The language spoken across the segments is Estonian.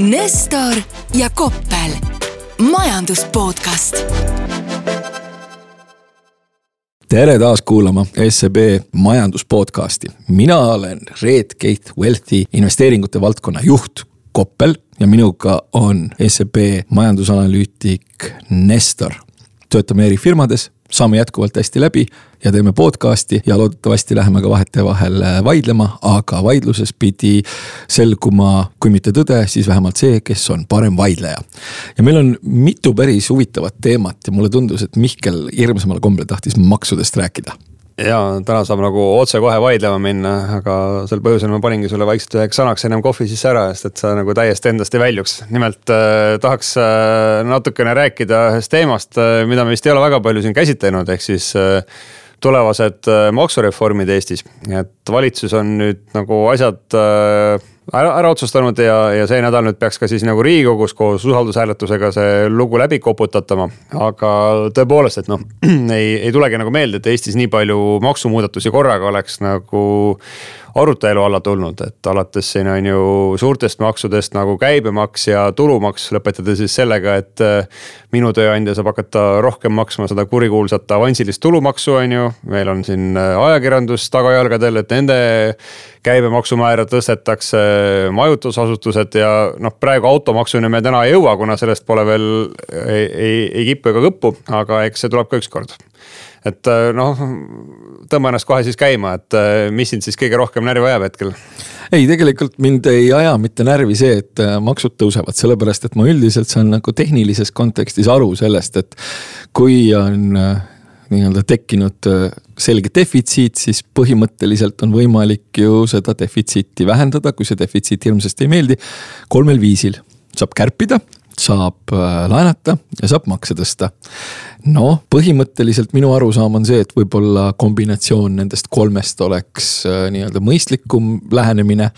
Nestor ja Koppel, majandus podcast. tere taas kuulama SEB majandus podcasti, mina olen Red Gate Wealthi investeeringute valdkonna juht Koppel ja minuga on SEB majandusanalüütik Nestor. Töötame eri firmades saame jätkuvalt hästi läbi ja teeme podcast'i ja loodetavasti läheme ka vahetevahel äh, vaidlema, aga vaidluses pidi selguma, kui mitte tõde, siis vähemalt see, kes on parem vaidleja. ja meil on mitu päris huvitavat teemat ja mulle tundus, et Mihkel hirmsamal kombel tahtis maksudest rääkida ja täna saab nagu otsekohe vaidlema minna, aga sel põhjusel ma paningi sulle vaikselt üheks sõnaks ennem kohvi sisse ära, sest et sa nagu täiesti endast ei väljuks. nimelt äh, tahaks äh, natukene rääkida ühest teemast äh,, mida me vist ei ole väga palju siin käsitlenud, ehk siis äh, tulevased äh, maksureformid Eestis. et valitsus on nüüd nagu asjad äh, ära, ära otsustanud ja, ja see nädal nüüd peaks ka siis nagu riigikogus koos usaldushääletusega see lugu läbi koputatama. aga tõepoolest, et noh, ei, ei tulegi nagu meelde, et Eestis nii palju maksumuudatusi korraga oleks nagu arutelu alla tulnud, et alates siin on ju suurtest maksudest nagu käibemaks ja tulumaks, lõpetades siis sellega, et äh, minu tööandja saab hakata rohkem maksma seda kurikuulsat avansilist tulumaksu, on ju. meil on siin äh, ajakirjandus tagajalgadel, et nende käibemaksumäära tõstetakse, majutusasutused ja noh, praegu automaksuni me täna ei jõua, kuna sellest pole veel ei, ei, ei kippu ega kõppu, aga eks see tuleb ka ükskord et äh, noh, tõmba ennast kohe siis käima, et äh, mis sind siis kõige rohkem närvi ajab hetkel? ei, tegelikult mind ei aja mitte närvi see, et äh, maksud tõusevad, sellepärast et ma üldiselt saan nagu tehnilises kontekstis aru sellest, et kui on nii-öelda tekkinud selge defitsiit, siis põhimõtteliselt on võimalik ju seda defitsiiti vähendada, kui see defitsiit hirmsasti ei meeldi, kolmel viisil. saab kärpida, saab laenata ja saab makse tõsta noh, põhimõtteliselt minu arusaam on see, et võib-olla kombinatsioon nendest kolmest oleks äh, nii-öelda mõistlikum lähenemine.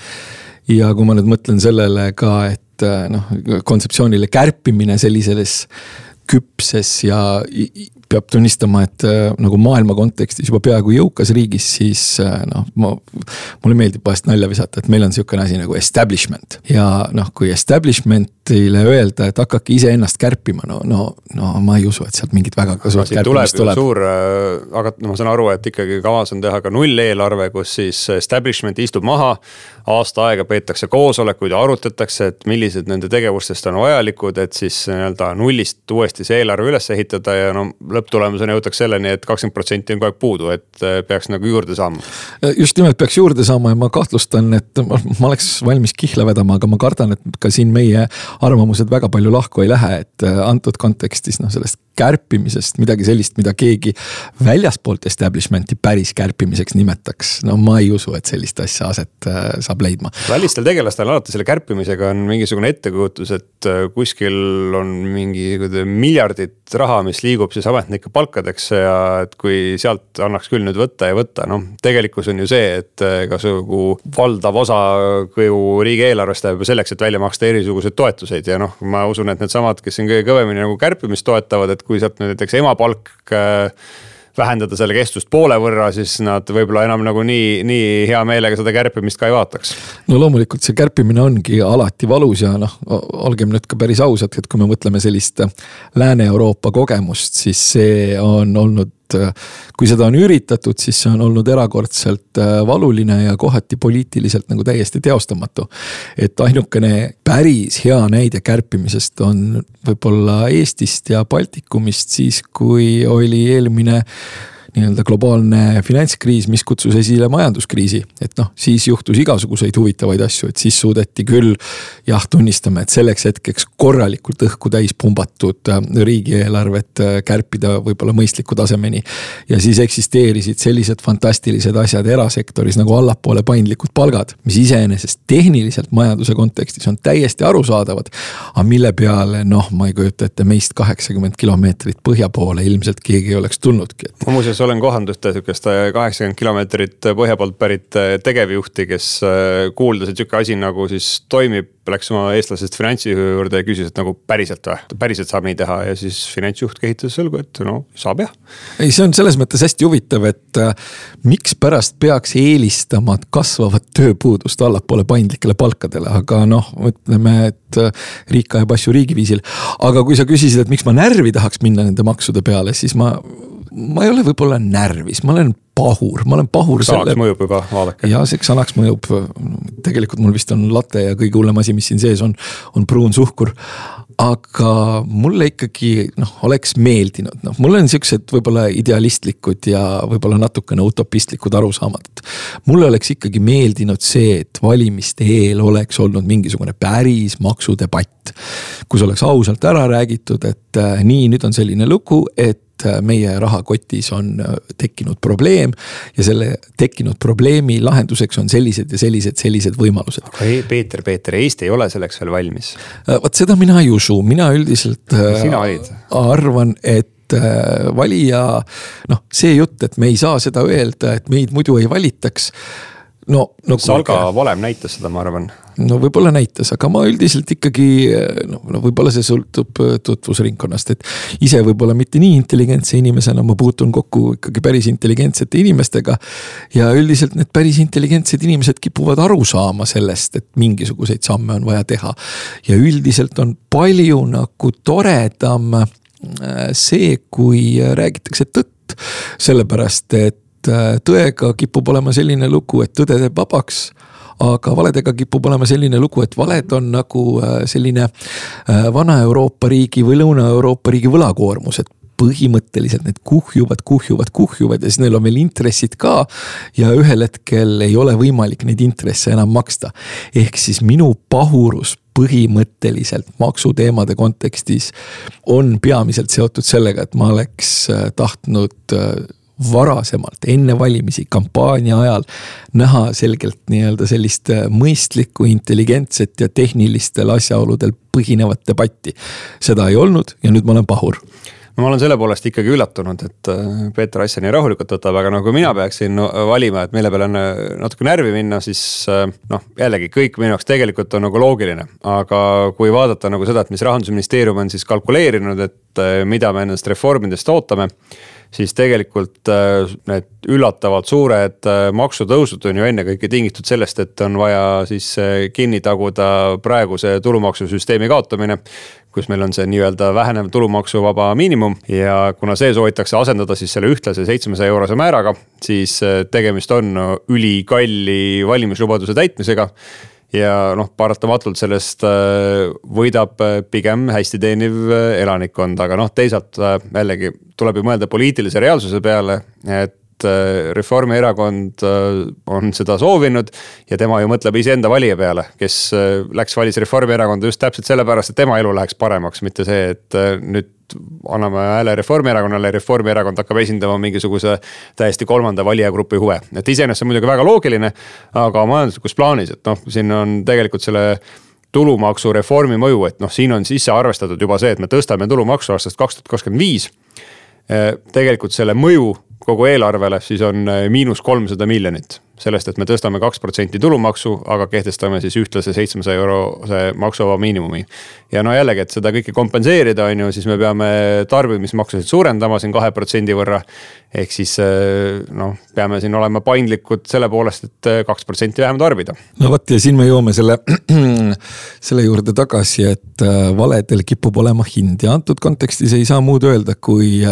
ja kui ma nüüd mõtlen sellele ka, et äh, noh, kontseptsioonile kärpimine sellises küpses ja peab tunnistama, et äh, nagu maailma kontekstis juba peaaegu jõukas riigis, siis äh, noh, ma. mulle meeldib vahest nalja visata, et meil on sihukene asi nagu establishment ja noh, kui establishment'ile öelda, et hakake iseennast kärpima, no, no, no ma ei usu, et sealt mingit väga ka suurt kärpimist tuleb. suur, äh, aga no ma saan aru, et ikkagi kavas on teha ka nulleelarve, kus siis establishment istub maha aasta aega peetakse koosolekuid ja arutatakse, et millised nende tegevustest on vajalikud, et siis nii-öelda nullist uuesti see eelarve üles ehitada ja no lõpptulemusena jõutakse selleni et, kakskümmend protsenti on kogu aeg puudu, et äh, peaks nagu juurde saama. just nimelt peaks juurde saama ja ma kahtlustan, et ma, ma oleks valmis kihla vedama, aga ma kardan, et ka siin meie arvamused väga palju lahku ei lähe, et äh, antud kontekstis noh, sellest kärpimisest midagi sellist, mida keegi väljaspoolt establishment'i päris kärpimiseks nimetaks. no ma ei usu, et sellist asja aset äh, saab leidma. välistel tegelastel alati selle kärpimisega on mingisugune ettekujutus, et äh, kuskil on mingi miljardit raha, mis liigub siis ametnike palkadeks ja et kui sealt annaks küll nüüd võtta ja võtta, noh. tegelikkus on ju see, et äh, kasugu valdav osa kogu riigieelarvest läheb ju selleks, et välja maksta erisuguseid toetuseid ja noh, ma usun, et needsamad, kes siin kõige kõvemini nagu kärpimist toetavad, et et kui sealt näiteks emapalk äh, vähendada selle kestust poole võrra, siis nad võib-olla enam nagu nii, nii hea meelega seda kärpimist ka ei vaataks. no loomulikult see kärpimine ongi alati valus ja noh, olgem nüüd ka päris ausad, et kui me mõtleme sellist Lääne-Euroopa kogemust, siis see on olnud et äh, kui seda on üritatud, siis see on olnud erakordselt äh, valuline ja kohati poliitiliselt nagu täiesti teostamatu. et ainukene päris hea näide kärpimisest on võib-olla Eestist ja Baltikumist siis, kui oli eelmine nii-öelda globaalne finantskriis, mis kutsus esile majanduskriisi. et noh, siis juhtus igasuguseid huvitavaid asju, et siis suudeti küll jah, tunnistame, et selleks hetkeks korralikult õhku täis pumbatud äh, riigieelarvet äh, kärpida võib-olla mõistliku tasemeni. ja siis eksisteerisid sellised fantastilised asjad erasektoris nagu allapoole paindlikud palgad, mis iseenesest tehniliselt majanduse kontekstis on täiesti arusaadavad. aga mille peale noh, ma ei kujuta ette meist kaheksakümmend kilomeetrit põhja poole ilmselt keegi ei oleks tulnudki. ma muuseas olen kohanud ühte sihukest kaheksakümmend kilomeetrit põhja poolt pärit tegevjuhti, kes kuuldas, et sihuke asi nagu siis toimib läks oma eestlasest finantsjuhi juurde ja küsis, et nagu päriselt või, päriselt saab nii teha ja siis finantsjuht kehitas õlgu, et no saab jah. ei, see on selles mõttes hästi huvitav, et äh, mikspärast peaks eelistama kasvavat tööpuudust allapoole paindlikele palkadele, aga noh, ütleme, et äh, riik ajab asju riigiviisil. aga kui sa küsisid, et miks ma närvi tahaks minna nende maksude peale, siis ma ma ei ole võib-olla närvis, ma olen pahur, ma olen pahur. sanaks mõjub juba, vaadake. ja see sanaks mõjub, tegelikult mul vist on latte ja kõige hullem asi, mis siin sees on, on pruun suhkur. aga mulle ikkagi noh, oleks meeldinud, noh, mul on siuksed võib-olla idealistlikud ja võib-olla natukene utopistlikud arusaamad, et. mulle oleks ikkagi meeldinud see, et valimiste eel oleks olnud mingisugune päris maksudebatt. kus oleks ausalt ära räägitud, et äh, nii, nüüd on selline lugu, et et äh, meie rahakotis on äh, tekkinud probleem. ja selle tekkinud probleemi lahenduseks on sellised ja sellised, sellised võimalused. aga ei, Peeter, Peeter, Eesti ei ole selleks veel valmis. Äh, vot seda mina ei usu, mina üldiselt. arvan, et valija, noh, see jutt, et me ei saa seda öelda, et meid muidu ei valitaks no, no. Salga valem näitas seda, ma arvan no võib-olla näitas, aga ma üldiselt ikkagi noh, no võib-olla see sõltub äh, tutvusringkonnast, et ise võib-olla mitte nii intelligentse inimesena ma puutun kokku ikkagi päris intelligentsete inimestega. ja üldiselt need päris intelligentsed inimesed kipuvad aru saama sellest, et mingisuguseid samme on vaja teha. ja üldiselt on palju nagu toredam äh, see, kui räägitakse tõtt, sellepärast et äh, tõega kipub olema selline lugu, et tõde teeb vabaks aga valedega kipub olema selline lugu, et valed on nagu äh, selline äh, Vana-Euroopa riigi või Lõuna-Euroopa riigi võlakoormus, et põhimõtteliselt need kuhjuvad, kuhjuvad, kuhjuvad ja siis neil on veel intressid ka. ja ühel hetkel ei ole võimalik neid intresse enam maksta. ehk siis minu pahurus põhimõtteliselt maksuteemade kontekstis on peamiselt seotud sellega, et ma oleks äh, tahtnud varasemalt, enne valimisi, kampaania ajal näha selgelt nii-öelda sellist äh, mõistlikku, intelligentset ja tehnilistel asjaoludel põhinevat debatti. seda ei olnud ja nüüd ma olen pahur no ma olen selle poolest ikkagi üllatunud, et äh, Peeter asja nii rahulikult võtab, aga no kui mina peaksin valima, et mille peale on äh, natuke närvi minna, siis noh, jällegi kõik minu jaoks tegelikult on nagu loogiline. aga kui vaadata nagu seda, et mis rahandusministeerium on siis kalkuleerinud, et mida me nendest reformidest ootame siis tegelikult äh, need üllatavalt suured äh, maksutõusud on ju ennekõike tingitud sellest, et on vaja siis äh, kinni taguda praeguse tulumaksusüsteemi kaotamine kus meil on see nii-öelda vähenev tulumaksuvaba miinimum ja kuna see soovitakse asendada siis selle ühtlase seitsmesaja eurose määraga, siis tegemist on ülikalli valimislubaduse täitmisega ja noh, paratamatult sellest äh, võidab äh, pigem hästi teeniv äh, elanikkond, aga noh, teisalt jällegi tuleb ju mõelda poliitilise reaalsuse peale, et Reformierakond on seda soovinud ja tema ju mõtleb iseenda valija peale, kes läks, valis Reformierakonda just täpselt sellepärast, et tema elu läheks paremaks, mitte see, et nüüd anname hääle Reformierakonnale, Reformierakond hakkab esindama mingisuguse täiesti kolmanda valijagrupi huve. et iseenesest see on muidugi väga loogiline, aga majanduslikus plaanis, et noh, siin on tegelikult selle tulumaksureformi mõju, et noh, siin on sisse arvestatud juba see, et me tõstame tulumaksu aastast kaks tuhat kakskümmend viis. tegelikult selle mõju kogu eelarvele siis on miinus kolmsada miljonit sellest, et me tõstame kaks protsenti tulumaksu, aga kehtestame siis ühtlase seitsmesaja eurose maksuvaba miinimumi. ja no jällegi, et seda kõike kompenseerida, on ju, siis me peame tarbimismaksusid suurendama siin kahe protsendi võrra. ehk siis eh, noh, peame siin olema paindlikud selle poolest, et eh, kaks protsenti vähem tarbida. no vot ja siin me jõuame selle, selle juurde tagasi, et eh, valedel kipub olema hind ja antud kontekstis ei saa muud öelda, kui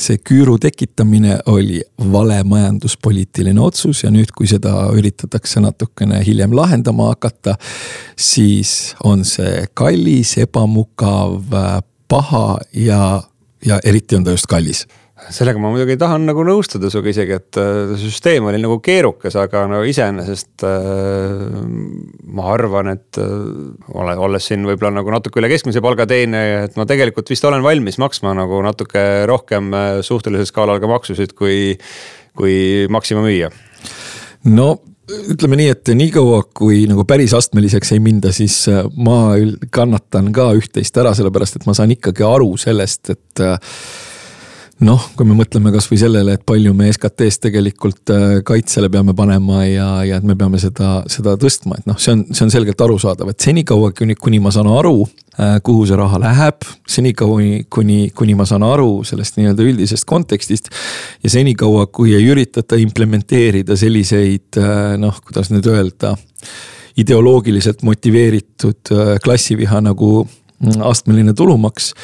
see küüru tekitamine oli vale majanduspoliitiline otsus ja nüüd, kui kui seda üritatakse natukene hiljem lahendama hakata, siis on see kallis, ebamugav, paha ja, ja eriti on ta just kallis. Sellega ma muidugi tahan nagu nõustuda sinuga isegi, et äh, süsteem oli nagu keerukas, aga no iseenesest äh, ma arvan, et äh, ole, olles siin võib-olla nagu natuke üle keskmise palga teenija, et ma tegelikult vist olen valmis maksma nagu natuke rohkem äh, suhtelisel skaalal ka maksusid, kui, kui Maxima müüa no ütleme nii, et niikaua kui nagu päris astmeliseks ei minda, siis äh, ma kannatan ka üht-teist ära, sellepärast et ma saan ikkagi aru sellest, et äh, noh, kui me mõtleme kasvõi sellele, et palju me SKT-st tegelikult äh, kaitsele peame panema ja, ja et me peame seda, seda tõstma, et noh, see on, see on selgelt arusaadav, et senikaua, kuni, kuni ma saan aru, äh, kuhu see raha läheb, senikaua, kuni, kuni ma saan aru sellest nii-öelda üldisest kontekstist. ja senikaua, kui ei üritata implementeerida selliseid äh, noh, kuidas nüüd öelda ideoloogiliselt motiveeritud klassiviha nagu mm, astmeline tulumaks,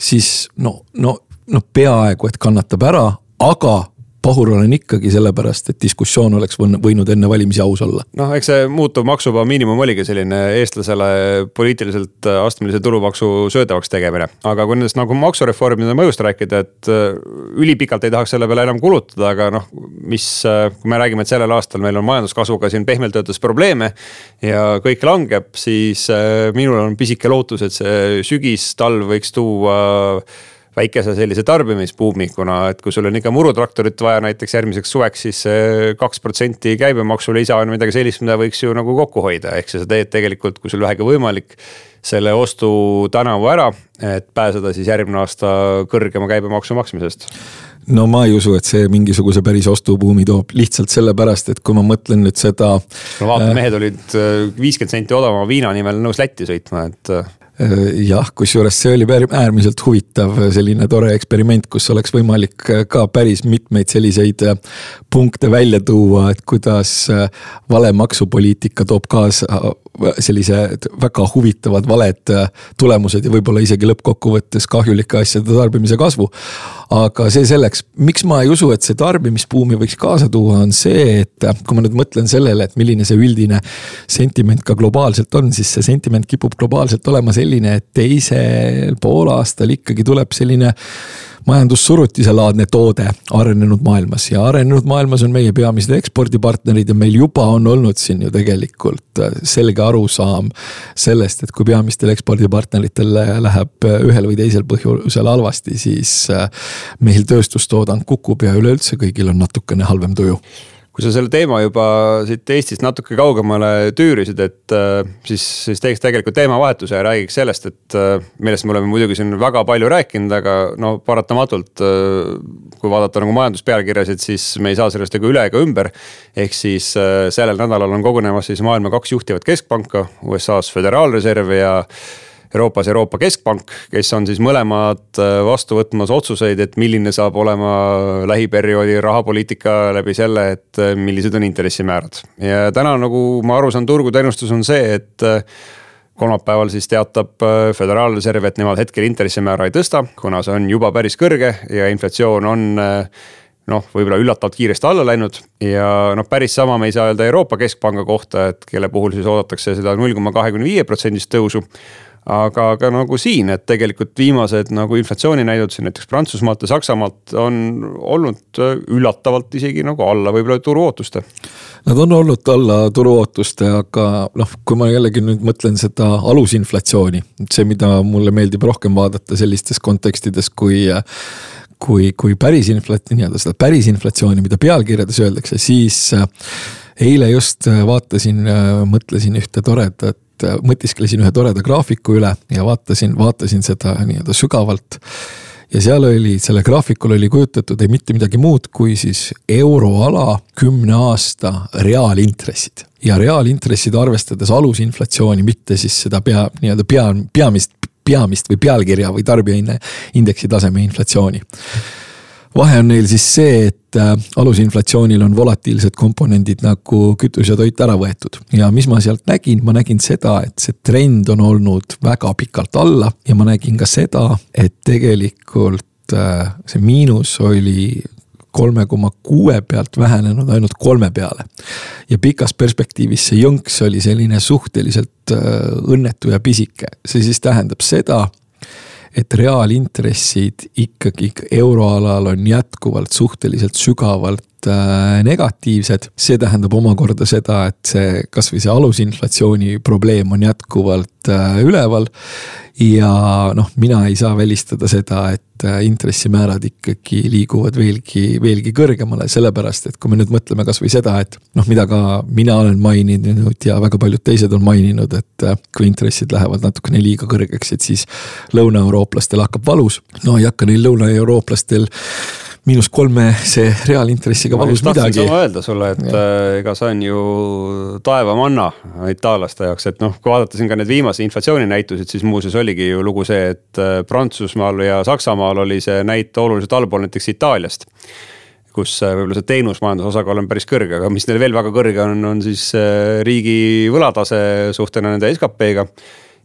siis no, no noh, peaaegu et kannatab ära, aga pahur olen ikkagi sellepärast, et diskussioon oleks võinud enne valimisi aus olla. noh, eks see muutuv maksuvaba miinimum oligi selline eestlasele poliitiliselt astmelise tulumaksu söödavaks tegemine. aga kui nendest nagu maksureformide mõjust rääkida, et äh, ülipikalt ei tahaks selle peale enam kulutada, aga noh, mis, äh, kui me räägime, et sellel aastal meil on majanduskasvuga siin pehmelt öeldes probleeme. ja kõik langeb, siis äh, minul on pisike lootus, et see sügis, talv võiks tuua väikese sellise tarbimisbuumi, kuna et kui sul on ikka murutraktorit vaja näiteks järgmiseks suveks, siis see kaks protsenti käibemaksu lisa on midagi sellist, mida võiks ju nagu kokku hoida, ehk sa teed tegelikult, kui sul vähegi võimalik selle ostu tänavu ära, et pääseda siis järgmine aasta kõrgema käibemaksu maksmisest no ma ei usu, et see mingisuguse päris ostubuumi toob, lihtsalt sellepärast, et kui ma mõtlen nüüd seda. no vaata, mehed olid äh, viiskümmend senti odavama viina nimel nõus Lätti sõitma, et äh, Äh, jah, kusjuures see oli äärmiselt huvitav selline tore eksperiment, kus oleks võimalik äh, ka päris mitmeid selliseid äh, punkte välja tuua, et kuidas vale maksupoliitika toob kaasa sellised väga huvitavad valed tulemused ja võib-olla isegi lõppkokkuvõttes kahjulike asjade tarbimise kasvu. aga see selleks, miks ma ei usu, et see tarbimisbuumi võiks kaasa tuua, on see, et kui ma nüüd mõtlen sellele, et milline see üldine sentiment ka globaalselt on, siis see sentiment kipub globaalselt olema selline, et teisel poolaastal ikkagi tuleb selline majandussurutiselaadne toode arenenud maailmas. Ja arenenud maailmas on meie peamised ekspordipartnerid ja meil juba on olnud siin ju tegelikult äh, selge arusaam sellest, et kui peamistel ekspordipartneritel läheb ühel või teisel põhjusel halvasti, siis äh, meil tööstustoodang kukub ja üleüldse kõigil on natukene halvem tuju kui sa selle teema juba siit Eestist natuke kaugemale tüürisid, et äh, siis, siis teeks tegelikult teemavahetuse ja räägiks sellest, et äh, millest me oleme muidugi siin väga palju rääkinud, aga no paratamatult. Äh, kui vaadata nagu majanduspealkirjasid, siis me ei saa sellest ega üle ega ümber. ehk siis sellel nädalal on kogunemas siis maailma kaks juhtivat keskpanka, USA-s Föderaalreserv ja Euroopas Euroopa Keskpank, kes on siis mõlemad äh, vastu võtmas otsuseid, et milline saab olema lähiperioodi rahapoliitika läbi selle, et äh, millised on intressimäärad. ja täna nagu ma aru saan, turgude ennustus on see, et äh, kolmapäeval siis teatab Föderaalreserv, et nemad hetkel intressimäära ei tõsta, kuna see on juba päris kõrge ja inflatsioon on noh, võib-olla üllatavalt kiiresti alla läinud ja noh, päris sama me ei saa öelda Euroopa Keskpanga kohta, et kelle puhul siis oodatakse seda null koma kahekümne viie protsendist tõusu aga ka nagu siin, et tegelikult viimased nagu inflatsiooninäidud siin näiteks Prantsusmaalt ja Saksamaalt on olnud üllatavalt isegi nagu alla võib-olla turuootuste. Nad on olnud alla turuootuste, aga noh, kui ma jällegi nüüd mõtlen seda alusinflatsiooni, see, mida mulle meeldib rohkem vaadata sellistes kontekstides, kui kui, kui päris inflat-, nii-öelda seda päris inflatsiooni, mida pealkirjades öeldakse, siis eile just vaatasin, mõtlesin ühte toredat et äh, mõtisklesin ühe toreda graafiku üle ja vaatasin, vaatasin seda nii-öelda sügavalt. ja seal oli, selle graafikul oli kujutatud ei mitte midagi muud, kui siis euroala kümne aasta reaalintressid. ja reaalintressid arvestades alusinflatsiooni, mitte siis seda pea, nii-öelda pea, peamist, peamist või pealkirja või tarbijaindeksi taseme inflatsiooni vahe on neil siis see, et äh, alusinflatsioonil on volatiilsed komponendid nagu kütus ja toit ära võetud. ja mis ma sealt nägin, ma nägin seda, et see trend on olnud väga pikalt alla ja ma nägin ka seda, et tegelikult äh, see miinus oli kolme koma kuue pealt vähenenud ainult kolme peale. ja pikas perspektiivis see jõnks oli selline suhteliselt äh, õnnetu ja pisike, see siis tähendab seda et reaalintressid ikkagi euroalal on jätkuvalt suhteliselt sügavalt äh, negatiivsed. see tähendab omakorda seda, et see, kasvõi see alusinflatsiooni probleem on jätkuvalt äh, üleval. ja noh, mina ei saa välistada seda, et et äh, intressimäärad ikkagi liiguvad veelgi, veelgi kõrgemale, sellepärast et kui me nüüd mõtleme kasvõi seda, et noh, mida ka mina olen maininud ja väga paljud teised on maininud, et äh, kui intressid lähevad natukene liiga kõrgeks, et siis lõunaeurooplastel hakkab valus. no ei hakka neil lõunaeurooplastel miinus kolmese reaalintressiga valus midagi. sama öelda sulle, et äh, ega see on ju taevamanna itaallaste jaoks, et noh, kui vaadata siin ka need viimase inflatsiooninäitusid, siis muuseas oligi ju lugu see, et äh, Prantsusmaal ja Saksamaal oli see näit oluliselt allpool näiteks Itaaliast kus äh, võib-olla see teenusmajanduse osakaal on päris kõrge, aga mis neil veel väga kõrge on, on siis riigi võlatase suhtena nende SKP-ga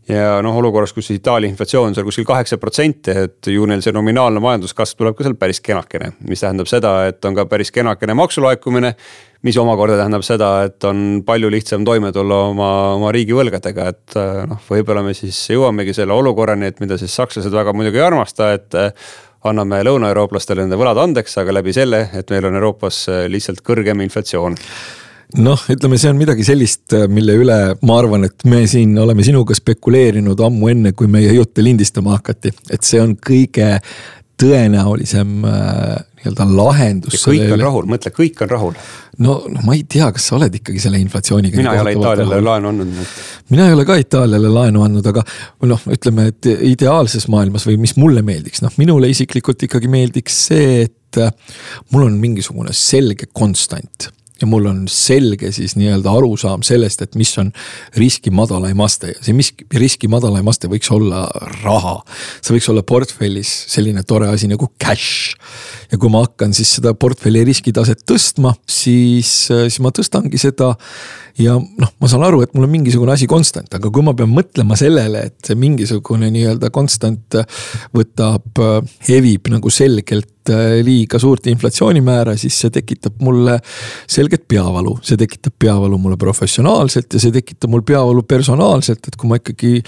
ja noh, olukorras, kus Itaalia inflatsioon on seal kuskil kaheksa protsenti, et ju neil see nominaalne majanduskasv tuleb ka seal päris kenakene. mis tähendab seda, et on ka päris kenakene maksulaekumine, mis omakorda tähendab seda, et on palju lihtsam toime tulla oma, oma riigivõlgadega, et noh, võib-olla me siis jõuamegi selle olukorrani, et mida siis sakslased väga muidugi ei armasta, et anname lõunaeurooplastele nende võlad andeks, aga läbi selle, et meil on Euroopas lihtsalt kõrgem inflatsioon noh, ütleme, see on midagi sellist, mille üle ma arvan, et me siin oleme sinuga spekuleerinud ammu enne, kui meie jutte lindistama hakati, et see on kõige tõenäolisem äh, nii-öelda lahendus. kõik on rahul, mõtle, kõik on rahul. no, no ma ei tea, kas sa oled ikkagi selle inflatsiooniga. mina ei ole Itaaliale laenu andnud. mina ei ole ka Itaaliale laenu andnud, aga noh, ütleme, et ideaalses maailmas või mis mulle meeldiks, noh, minule isiklikult ikkagi meeldiks see, et äh, mul on mingisugune selge konstant ja mul on selge siis nii-öelda arusaam sellest, et mis on riski madalaim aste ja see miski, riski madalaim aste võiks olla raha. see võiks olla portfellis selline tore asi nagu cash. ja kui ma hakkan siis seda portfelli riskitaset tõstma, siis, siis ma tõstangi seda ja noh, ma saan aru, et mul on mingisugune asi konstant, aga kui ma pean mõtlema sellele, et see mingisugune nii-öelda konstant võtab, hevib nagu selgelt liiga suurt inflatsioonimäära, siis see tekitab mulle selget peavalu. see tekitab peavalu mulle professionaalselt ja see tekitab mul peavalu personaalselt, et kui ma ikkagi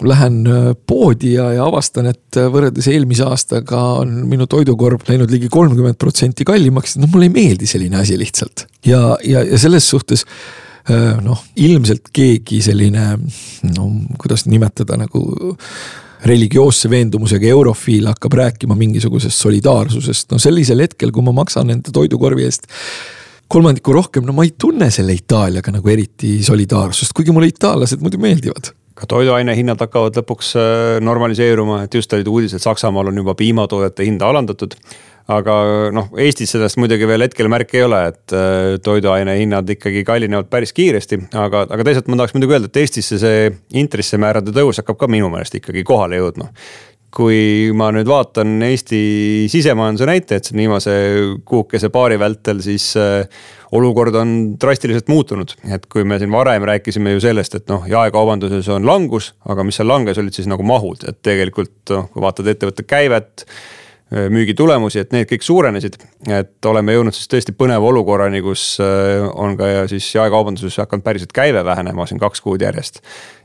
lähen poodi ja, ja avastan, et võrreldes eelmise aastaga on minu toidukorv läinud ligi kolmkümmend protsenti kallimaks, no mulle ei meeldi selline asi lihtsalt. ja, ja, ja selles suhtes Äh, noh, ilmselt keegi selline, no kuidas nimetada nagu religioosse veendumusega eurofiil hakkab rääkima mingisugusest solidaarsusest, no sellisel hetkel, kui ma maksan enda toidukorvi eest kolmandiku rohkem, no ma ei tunne selle Itaaliaga nagu eriti solidaarsust, kuigi mulle itaallased muidu meeldivad. Ka toiduainehinnad hakkavad lõpuks äh, normaliseeruma, et just olid uudised, Saksamaal on juba piimatoodete hinda alandatud aga noh, Eestis sellest muidugi veel hetkel märki ei ole, et äh, toiduaine hinnad ikkagi kallinevad päris kiiresti, aga, aga teisalt ma tahaks muidugi öelda, et Eestisse see intressimäärade tõus hakkab ka minu meelest ikkagi kohale jõudma. Kui ma nüüd vaatan Eesti sisemajanduse näitajaid siin viimase kuukese paari vältel, siis äh, olukord on drastiliselt muutunud. et kui me siin varem rääkisime ju sellest, et noh, jaekaubanduses on langus, aga mis seal langes, olid siis nagu mahud, et tegelikult noh, kui vaatad ettevõtte käivet müügitulemusi, et need kõik suurenesid. et oleme jõudnud siis tõesti põneva olukorrani, kus äh, on ka siis jaekaubanduses hakanud päriselt käive vähenema siin kaks kuud järjest.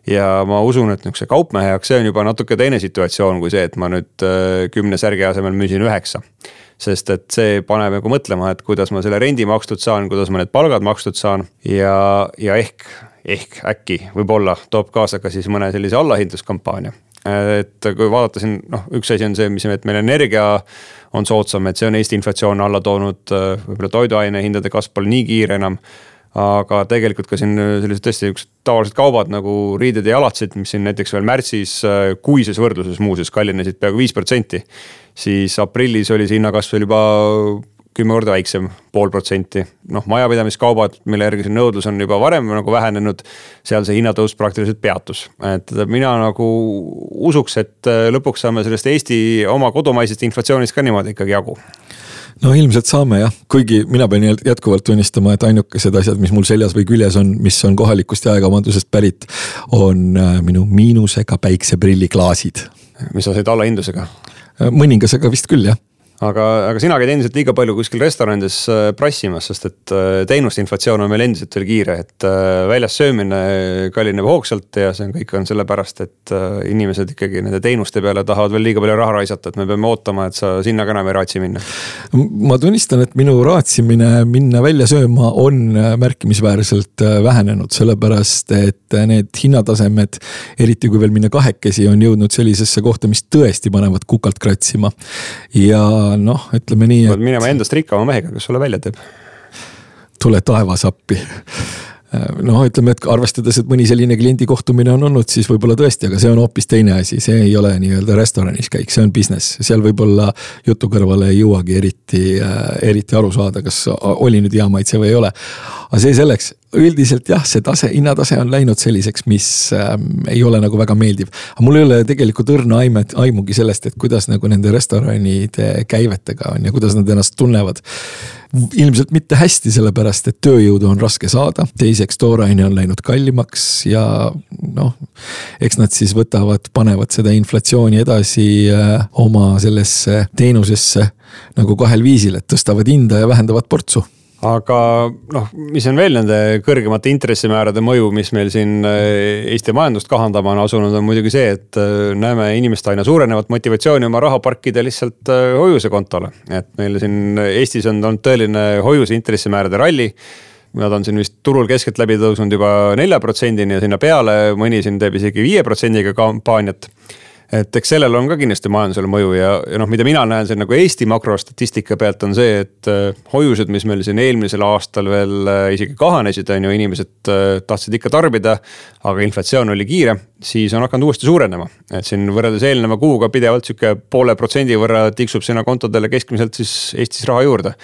ja ma usun, et nihukese kaupmehe jaoks see on juba natuke teine situatsioon kui see, et ma nüüd äh, kümne särgi asemel müüsin üheksa sest et see paneb nagu mõtlema, et kuidas ma selle rendi makstud saan, kuidas ma need palgad makstud saan ja, ja ehk, ehk äkki võib-olla toob kaasa ka siis mõne sellise allahindluskampaania et kui vaadata siin noh, üks asi on see, mis, et meil energia on soodsam, et see on Eesti inflatsiooni alla toonud, võib-olla toiduainehindade kasv pole nii kiire enam aga tegelikult ka siin sellised tõesti niisugused tavalised kaubad nagu riided ja jalatsid, mis siin näiteks veel märtsis kuises võrdluses muuseas kallinesid peaaegu viis protsenti. siis aprillis oli see hinnakasv veel juba kümme korda väiksem, pool protsenti. noh, majapidamiskaubad, mille järgi see nõudlus on juba varem nagu vähenenud, seal see hinnatõus praktiliselt peatus. et mina nagu usuks, et äh, lõpuks saame sellest Eesti oma kodumaisest inflatsioonist ka niimoodi ikkagi jagu no ilmselt saame jah, kuigi mina pean jätkuvalt tunnistama, et ainukesed asjad, mis mul seljas või küljes on, mis on kohalikust jaekaubandusest pärit, on äh, minu miinusega päikseprilliklaasid. mis sa said allahindlusega? mõningasega vist küll jah aga, aga sina käid endiselt liiga palju kuskil restoranides äh, prassimas, sest et äh, teenuste inflatsioon on meil endiselt veel kiire, et äh, väljas söömine kallineb hoogsalt ja see on kõik on sellepärast, et inimesed ikkagi nende teenuste peale tahavad veel liiga palju raha raisata, et me peame ootama, et sa sinna ka enam ei raatsi minna. ma tunnistan, et minu raatsimine minna välja sööma on märkimisväärselt vähenenud, sellepärast et need hinnatasemed, eriti kui veel minna kahekesi, on jõudnud sellisesse kohta, mis tõesti panevad kukalt kratsima ja noh, ütleme nii. pead minema endast rikkama mehega, kes sulle välja teeb. tule taevas appi noh, ütleme, et arvestades, et mõni selline kliendi kohtumine on olnud, siis võib-olla tõesti, aga see on hoopis teine asi, see ei ole nii-öelda restoranis käik, see on business, seal võib-olla jutu kõrvale ei jõuagi eriti, eriti aru saada, kas oli nüüd hea maitse või ei ole. aga see selleks, üldiselt jah, see tase, hinnatase on läinud selliseks, mis äh, ei ole nagu väga meeldiv. aga mul ei ole tegelikult õrna aimet, aimugi sellest, et kuidas nagu nende restoranide käivetega on ja kuidas nad ennast tunnevad. ilmselt mitte hästi, sellepärast et tööjõudu on raske saada, teiseks tooraine on läinud kallimaks ja noh, eks nad siis võtavad, panevad seda inflatsiooni edasi äh, oma sellesse teenusesse nagu kahel viisil, et tõstavad hinda ja vähendavad portsu aga noh, mis on veel nende kõrgemate intressimäärade mõju, mis meil siin äh, Eesti majandust kahandama on asunud, on muidugi see, et äh, näeme inimeste aina suurenevat motivatsiooni oma raha parkida lihtsalt äh, hoiusekontole. et meil siin Eestis on olnud tõeline hoiuse intressimäärade ralli Nad on siin vist turul keskeltläbi tõusnud juba nelja protsendini ja sinna peale, mõni siin teeb isegi viie protsendiga kampaaniat et eks sellel on ka kindlasti majandusele mõju ja, ja noh, mida mina näen siin nagu Eesti makrostatistika pealt on see, et äh, hoiused, mis meil siin eelmisel aastal veel äh, isegi kahanesid, on ju, inimesed äh, tahtsid ikka tarbida. aga inflatsioon oli kiire, siis on hakanud uuesti suurenema, et siin võrreldes eelneva kuuga pidevalt sihuke poole protsendi võrra tiksub sinna kontodele keskmiselt siis Eestis raha juurde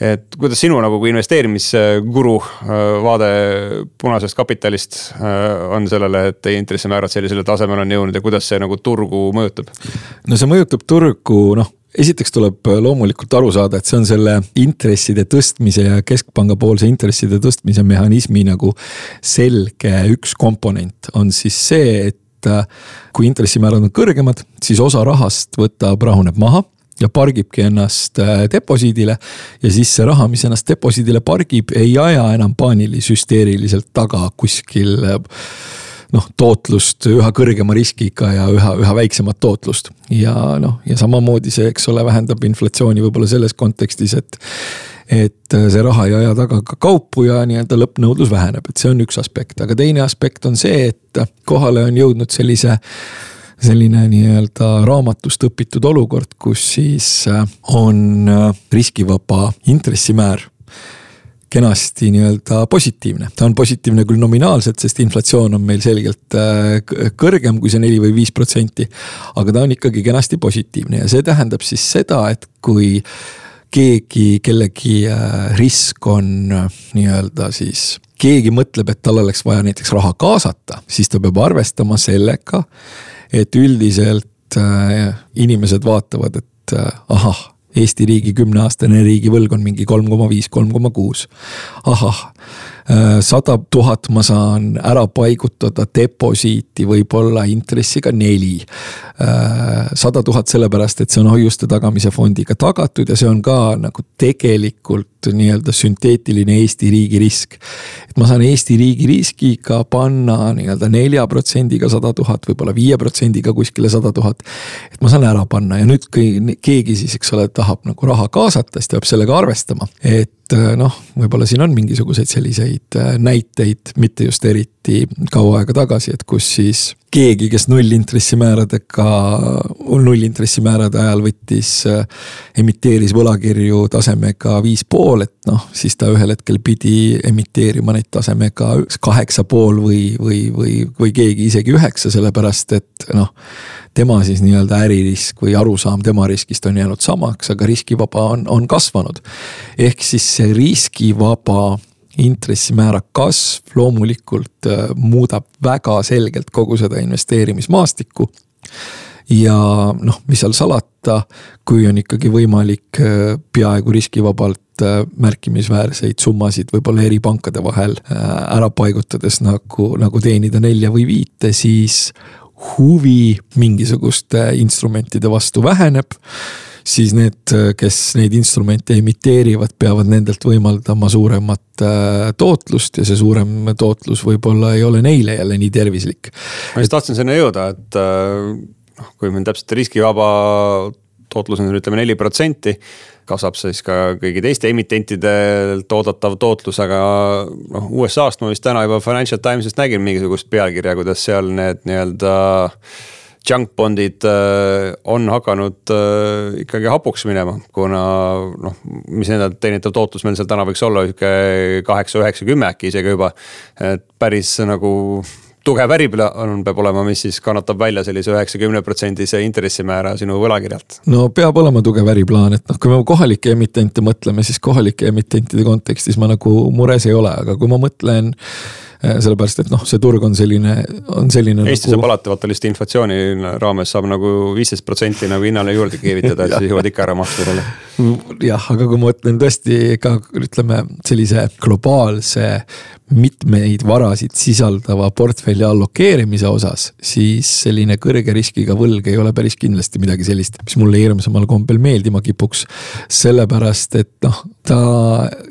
et kuidas sinu nagu kui investeerimisguru äh, vaade punasest kapitalist äh, on sellele, et intressimäärad sellisele tasemele on jõudnud ja kuidas see nagu turgu mõjutab? no see mõjutab turgu, noh esiteks tuleb loomulikult aru saada, et see on selle intresside tõstmise ja keskpanga poolse intresside tõstmise mehhanismi nagu selge üks komponent on siis see, et äh, kui intressimäärad on kõrgemad, siis osa rahast võtab, rahuneb maha ja pargibki ennast äh, deposiidile. ja siis see raha, mis ennast deposiidile pargib, ei aja enam paanilis hüsteeriliselt taga kuskil noh, tootlust üha kõrgema riskiga ja üha, üha väiksemat tootlust. ja noh, ja samamoodi see, eks ole, vähendab inflatsiooni võib-olla selles kontekstis, et et äh, see raha ei aja taga ka kaupu ja nii-öelda lõppnõudlus väheneb, et see on üks aspekt, aga teine aspekt on see, et kohale on jõudnud sellise selline nii-öelda raamatust õpitud olukord, kus siis äh, on äh, riskivaba intressimäär kenasti nii-öelda positiivne, ta on positiivne küll nominaalselt, sest inflatsioon on meil selgelt äh, kõrgem kui see neli või viis protsenti. aga ta on ikkagi kenasti positiivne ja see tähendab siis seda, et kui keegi, kellegi risk on nii-öelda siis keegi mõtleb, et tal oleks vaja näiteks raha kaasata, siis ta peab arvestama sellega, et üldiselt äh, inimesed vaatavad, et äh, ahah, Eesti riigi kümneaastane riigivõlg on mingi kolm koma viis, kolm koma kuus. ahah, Äh, sada tuhat ma saan ära paigutada deposiiti võib-olla intressiga neli. Äh, sada tuhat sellepärast, et see on hoiuste tagamise fondiga tagatud ja see on ka nagu tegelikult nii-öelda sünteetiline Eesti riigi risk. et ma saan Eesti riigi riskiga panna nii-öelda nelja protsendiga sada tuhat, võib-olla viie protsendiga kuskile sada tuhat. et ma saan ära panna ja nüüd, keegi siis, eks ole, tahab nagu raha kaasata, siis ta peab sellega arvestama, et noh, võib-olla siin on mingisuguseid selliseid äh, näiteid, mitte just eriti kaua aega tagasi, et kus siis keegi, kes nullintressimääradega, nullintressimäärade ajal võttis, äh, emiteeris võlakirju tasemega viis pool, et noh, siis ta ühel hetkel pidi emiteerima neid tasemega kaheksa pool või, või, või, või keegi isegi üheksa, sellepärast et noh tema siis nii-öelda äririsk või arusaam tema riskist on jäänud samaks, aga riskivaba on, on kasvanud. ehk siis see riskivaba intressimäära kasv loomulikult äh, muudab väga selgelt kogu seda investeerimismaastikku. ja noh, mis seal salata, kui on ikkagi võimalik äh, peaaegu riskivabalt äh, märkimisväärseid summasid võib-olla eri pankade vahel ära paigutades nagu, nagu teenida nelja või viite, siis huvi mingisuguste instrumentide vastu väheneb siis need, kes neid instrumente emiteerivad, peavad nendelt võimaldama suuremat äh, tootlust ja see suurem tootlus võib-olla ei ole neile jälle nii tervislik. ma just tahtsin sinna jõuda, et äh, noh, kui meil täpselt riskivaba tootlus on ütleme neli protsenti kasvab siis ka kõigi teiste emitentidelt oodatav tootlus, aga noh, USA-st ma vist täna juba Financial Timesist nägin mingisugust pealkirja, kuidas seal need nii-öelda junk bond'id äh, on hakanud äh, ikkagi hapuks minema, kuna noh, mis nende teenitav tootlus meil seal täna võiks olla, sihuke kaheksa, üheksa, kümme äkki isegi juba. et päris nagu tugev äriplaan peab olema, mis siis kannatab välja sellise üheksakümne protsendise intressimäära sinu võlakirjalt. no peab olema tugev äriplaan, et noh, kui me kohalike emitente mõtleme, siis kohalike emitentide kontekstis ma nagu mures ei ole, aga kui ma mõtlen sellepärast, et noh, see turg on selline, on selline. Eesti nagu... saab alati vaata lihtsalt inflatsiooni raames saab nagu viisteist protsenti nagu hinnale juurde keevitada, et siis jõuad ikka ära maksta selle. jah, aga kui ma mõtlen tõesti ka ütleme sellise globaalse mitmeid varasid sisaldava portfelli allokeerimise osas, siis selline kõrge riskiga võlg ei ole päris kindlasti midagi sellist, mis mulle hirmsamal kombel meeldima kipuks. sellepärast, et noh, ta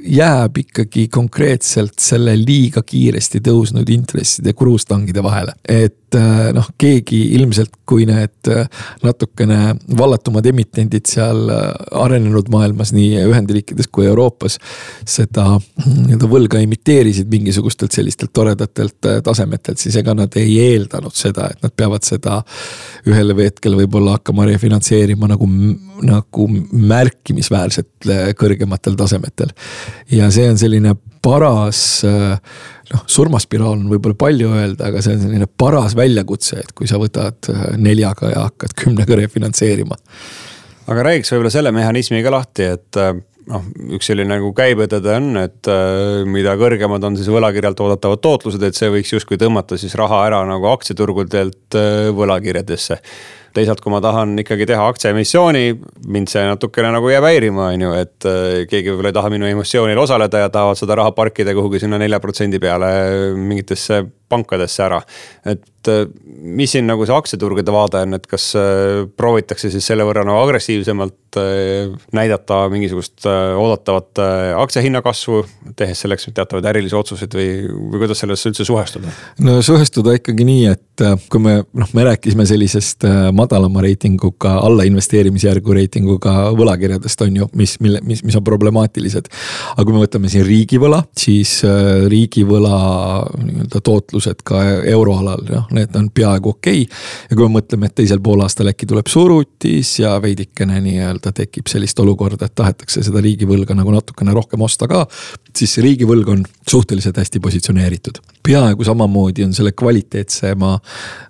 jääb ikkagi konkreetselt selle liiga kiiresti tõusnud intresside kruustangide vahele. et äh, noh, keegi ilmselt, kui need äh, natukene vallatumad emitendid seal äh, arenenud maailmas, nii Ühendriikides kui Euroopas, seda nii-öelda võlga imiteerisid mingi mingisugustelt sellistelt toredatelt tasemetelt, siis ega nad ei eeldanud seda, et nad peavad seda ühel hetkel võib-olla hakkama refinantseerima nagu, nagu märkimisväärselt kõrgematel tasemetel. ja see on selline paras noh, surmaspiraal on võib-olla palju öelda, aga see on selline paras väljakutse, et kui sa võtad neljaga ja hakkad kümnega refinantseerima. aga räägiks võib-olla selle mehhanismi ka lahti, et noh, üks selline nagu käibetõde on, et äh, mida kõrgemad on siis võlakirjalt oodatavad tootlused, et see võiks justkui tõmmata siis raha ära nagu aktsiaturgudelt äh, võlakirjadesse teisalt, kui ma tahan ikkagi teha aktsiaemissiooni, mind see natukene nagu jääb häirima, on ju, et äh, keegi võib-olla ei taha minu emissioonil osaleda ja tahavad seda raha parkida kuhugi sinna nelja protsendi peale mingitesse pankadesse ära. et äh, mis siin nagu see aktsiaturgude vaade on, et kas äh, proovitakse siis selle võrra nagu agressiivsemalt näidata mingisugust oodatavat aktsiahinna kasvu, tehes selleks teatavaid ärilisi otsuseid või, või kuidas sellesse üldse suhestuda? no suhestuda ikkagi nii, et kui me noh, me rääkisime sellisest madalama reitinguga, alla investeerimisjärgu reitinguga võlakirjadest on ju, mis, mille, mis, mis on problemaatilised. aga kui me võtame siin riigivõla, siis äh, riigivõla nii-öelda tootlused ka euroalal, noh, need on peaaegu okei okay.. ja kui me mõtleme, et teisel poolaastal äkki tuleb surutis ja veidikene nii-öelda tekib sellist olukorda, et tahetakse seda riigivõlga nagu natukene rohkem osta ka. siis see riigivõlg on suhteliselt hästi positsioneeritud. peaaegu samamoodi on selle kvaliteetsema,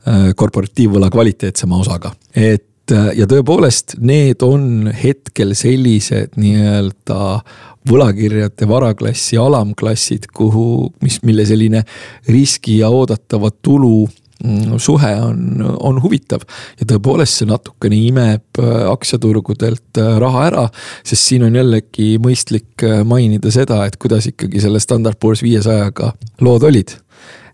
äh, korporatiivvõla kvaliteetsema osaga et äh, ja tõepoolest, need on hetkel sellised nii-öelda võlakirjade varaklassi alamklassid, kuhu, mis, mille selline riski ja oodatava tulu mm, suhe on, on huvitav ja tõepoolest see natukene imeb äh, aktsiaturgudelt äh, raha ära, sest siin on jällegi mõistlik mainida seda, et kuidas ikkagi selle Standard Poor's viiesajaga lood olid.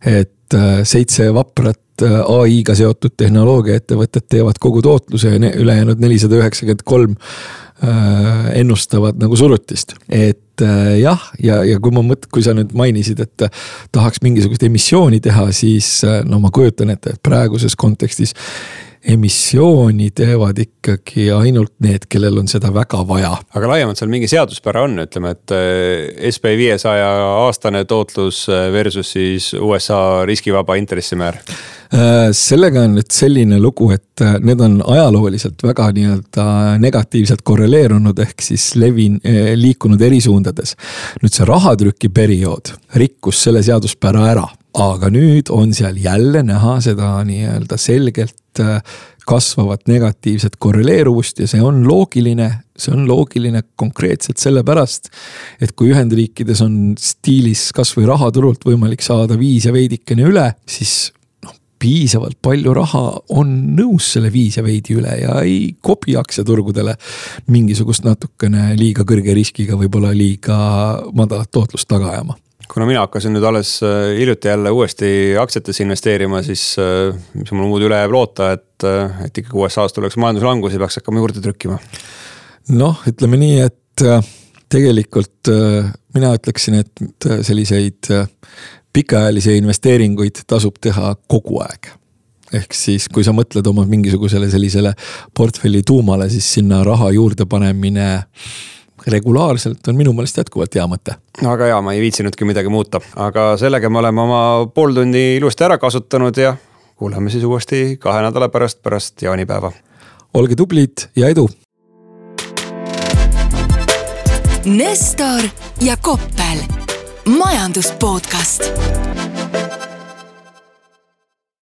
et seitse vaprat Äh, ai-ga seotud tehnoloogiaettevõtted teevad kogu tootluse ja ülejäänud nelisada üheksakümmend kolm äh, ennustavad nagu surutist. et äh, jah, ja, ja kui ma mõt-, kui sa nüüd mainisid, et tahaks mingisugust emissiooni teha, siis no ma kujutan ette, et praeguses kontekstis emissiooni teevad ikkagi ainult need, kellel on seda väga vaja. aga laiemalt seal mingi seaduspära on, ütleme, et eh, SB viiesaja aastane tootlus eh, versus siis USA riskivaba intressimäär? Eh, sellega on nüüd selline lugu, et need on ajalooliselt väga nii-öelda negatiivselt korreleerunud, ehk siis levin-, liikunud eri suundades. nüüd see rahatrükiperiood rikkus selle seaduspära ära aga nüüd on seal jälle näha seda nii-öelda selgelt äh, kasvavat negatiivset korreleeruvust ja see on loogiline, see on loogiline konkreetselt sellepärast, et kui Ühendriikides on stiilis kasvõi rahaturult võimalik saada viis ja veidikene üle, siis noh, piisavalt palju raha on nõus selle viis ja veidi üle ja ei kobi aktsiaturgudele. Mingisugust natukene liiga kõrge riskiga, võib-olla liiga madalat tootlust taga ajama kuna mina hakkasin nüüd alles äh, hiljuti jälle uuesti aktsiatesse investeerima, siis äh, mis mul muud üle jääb loota, et, äh, et ikkagi USA-s tuleks majanduslangus ja peaks hakkama juurde trükkima. Noh, ütleme nii, et äh, tegelikult äh, mina ütleksin, et selliseid pikaajalisi investeeringuid tasub teha kogu aeg. Ehk siis, kui sa mõtled oma mingisugusele sellisele portfelli tuumale, siis sinna raha juurde panemine regulaarselt on minu meelest jätkuvalt hea mõte. aga jaa, ma ei viitsinudki midagi muuta, aga sellega me oleme oma pool tundi ilusti ära kasutanud ja kuuleme siis uuesti kahe nädala pärast, pärast jaanipäeva. olge tublid ja edu. Nestor ja Koppel, majandus podcast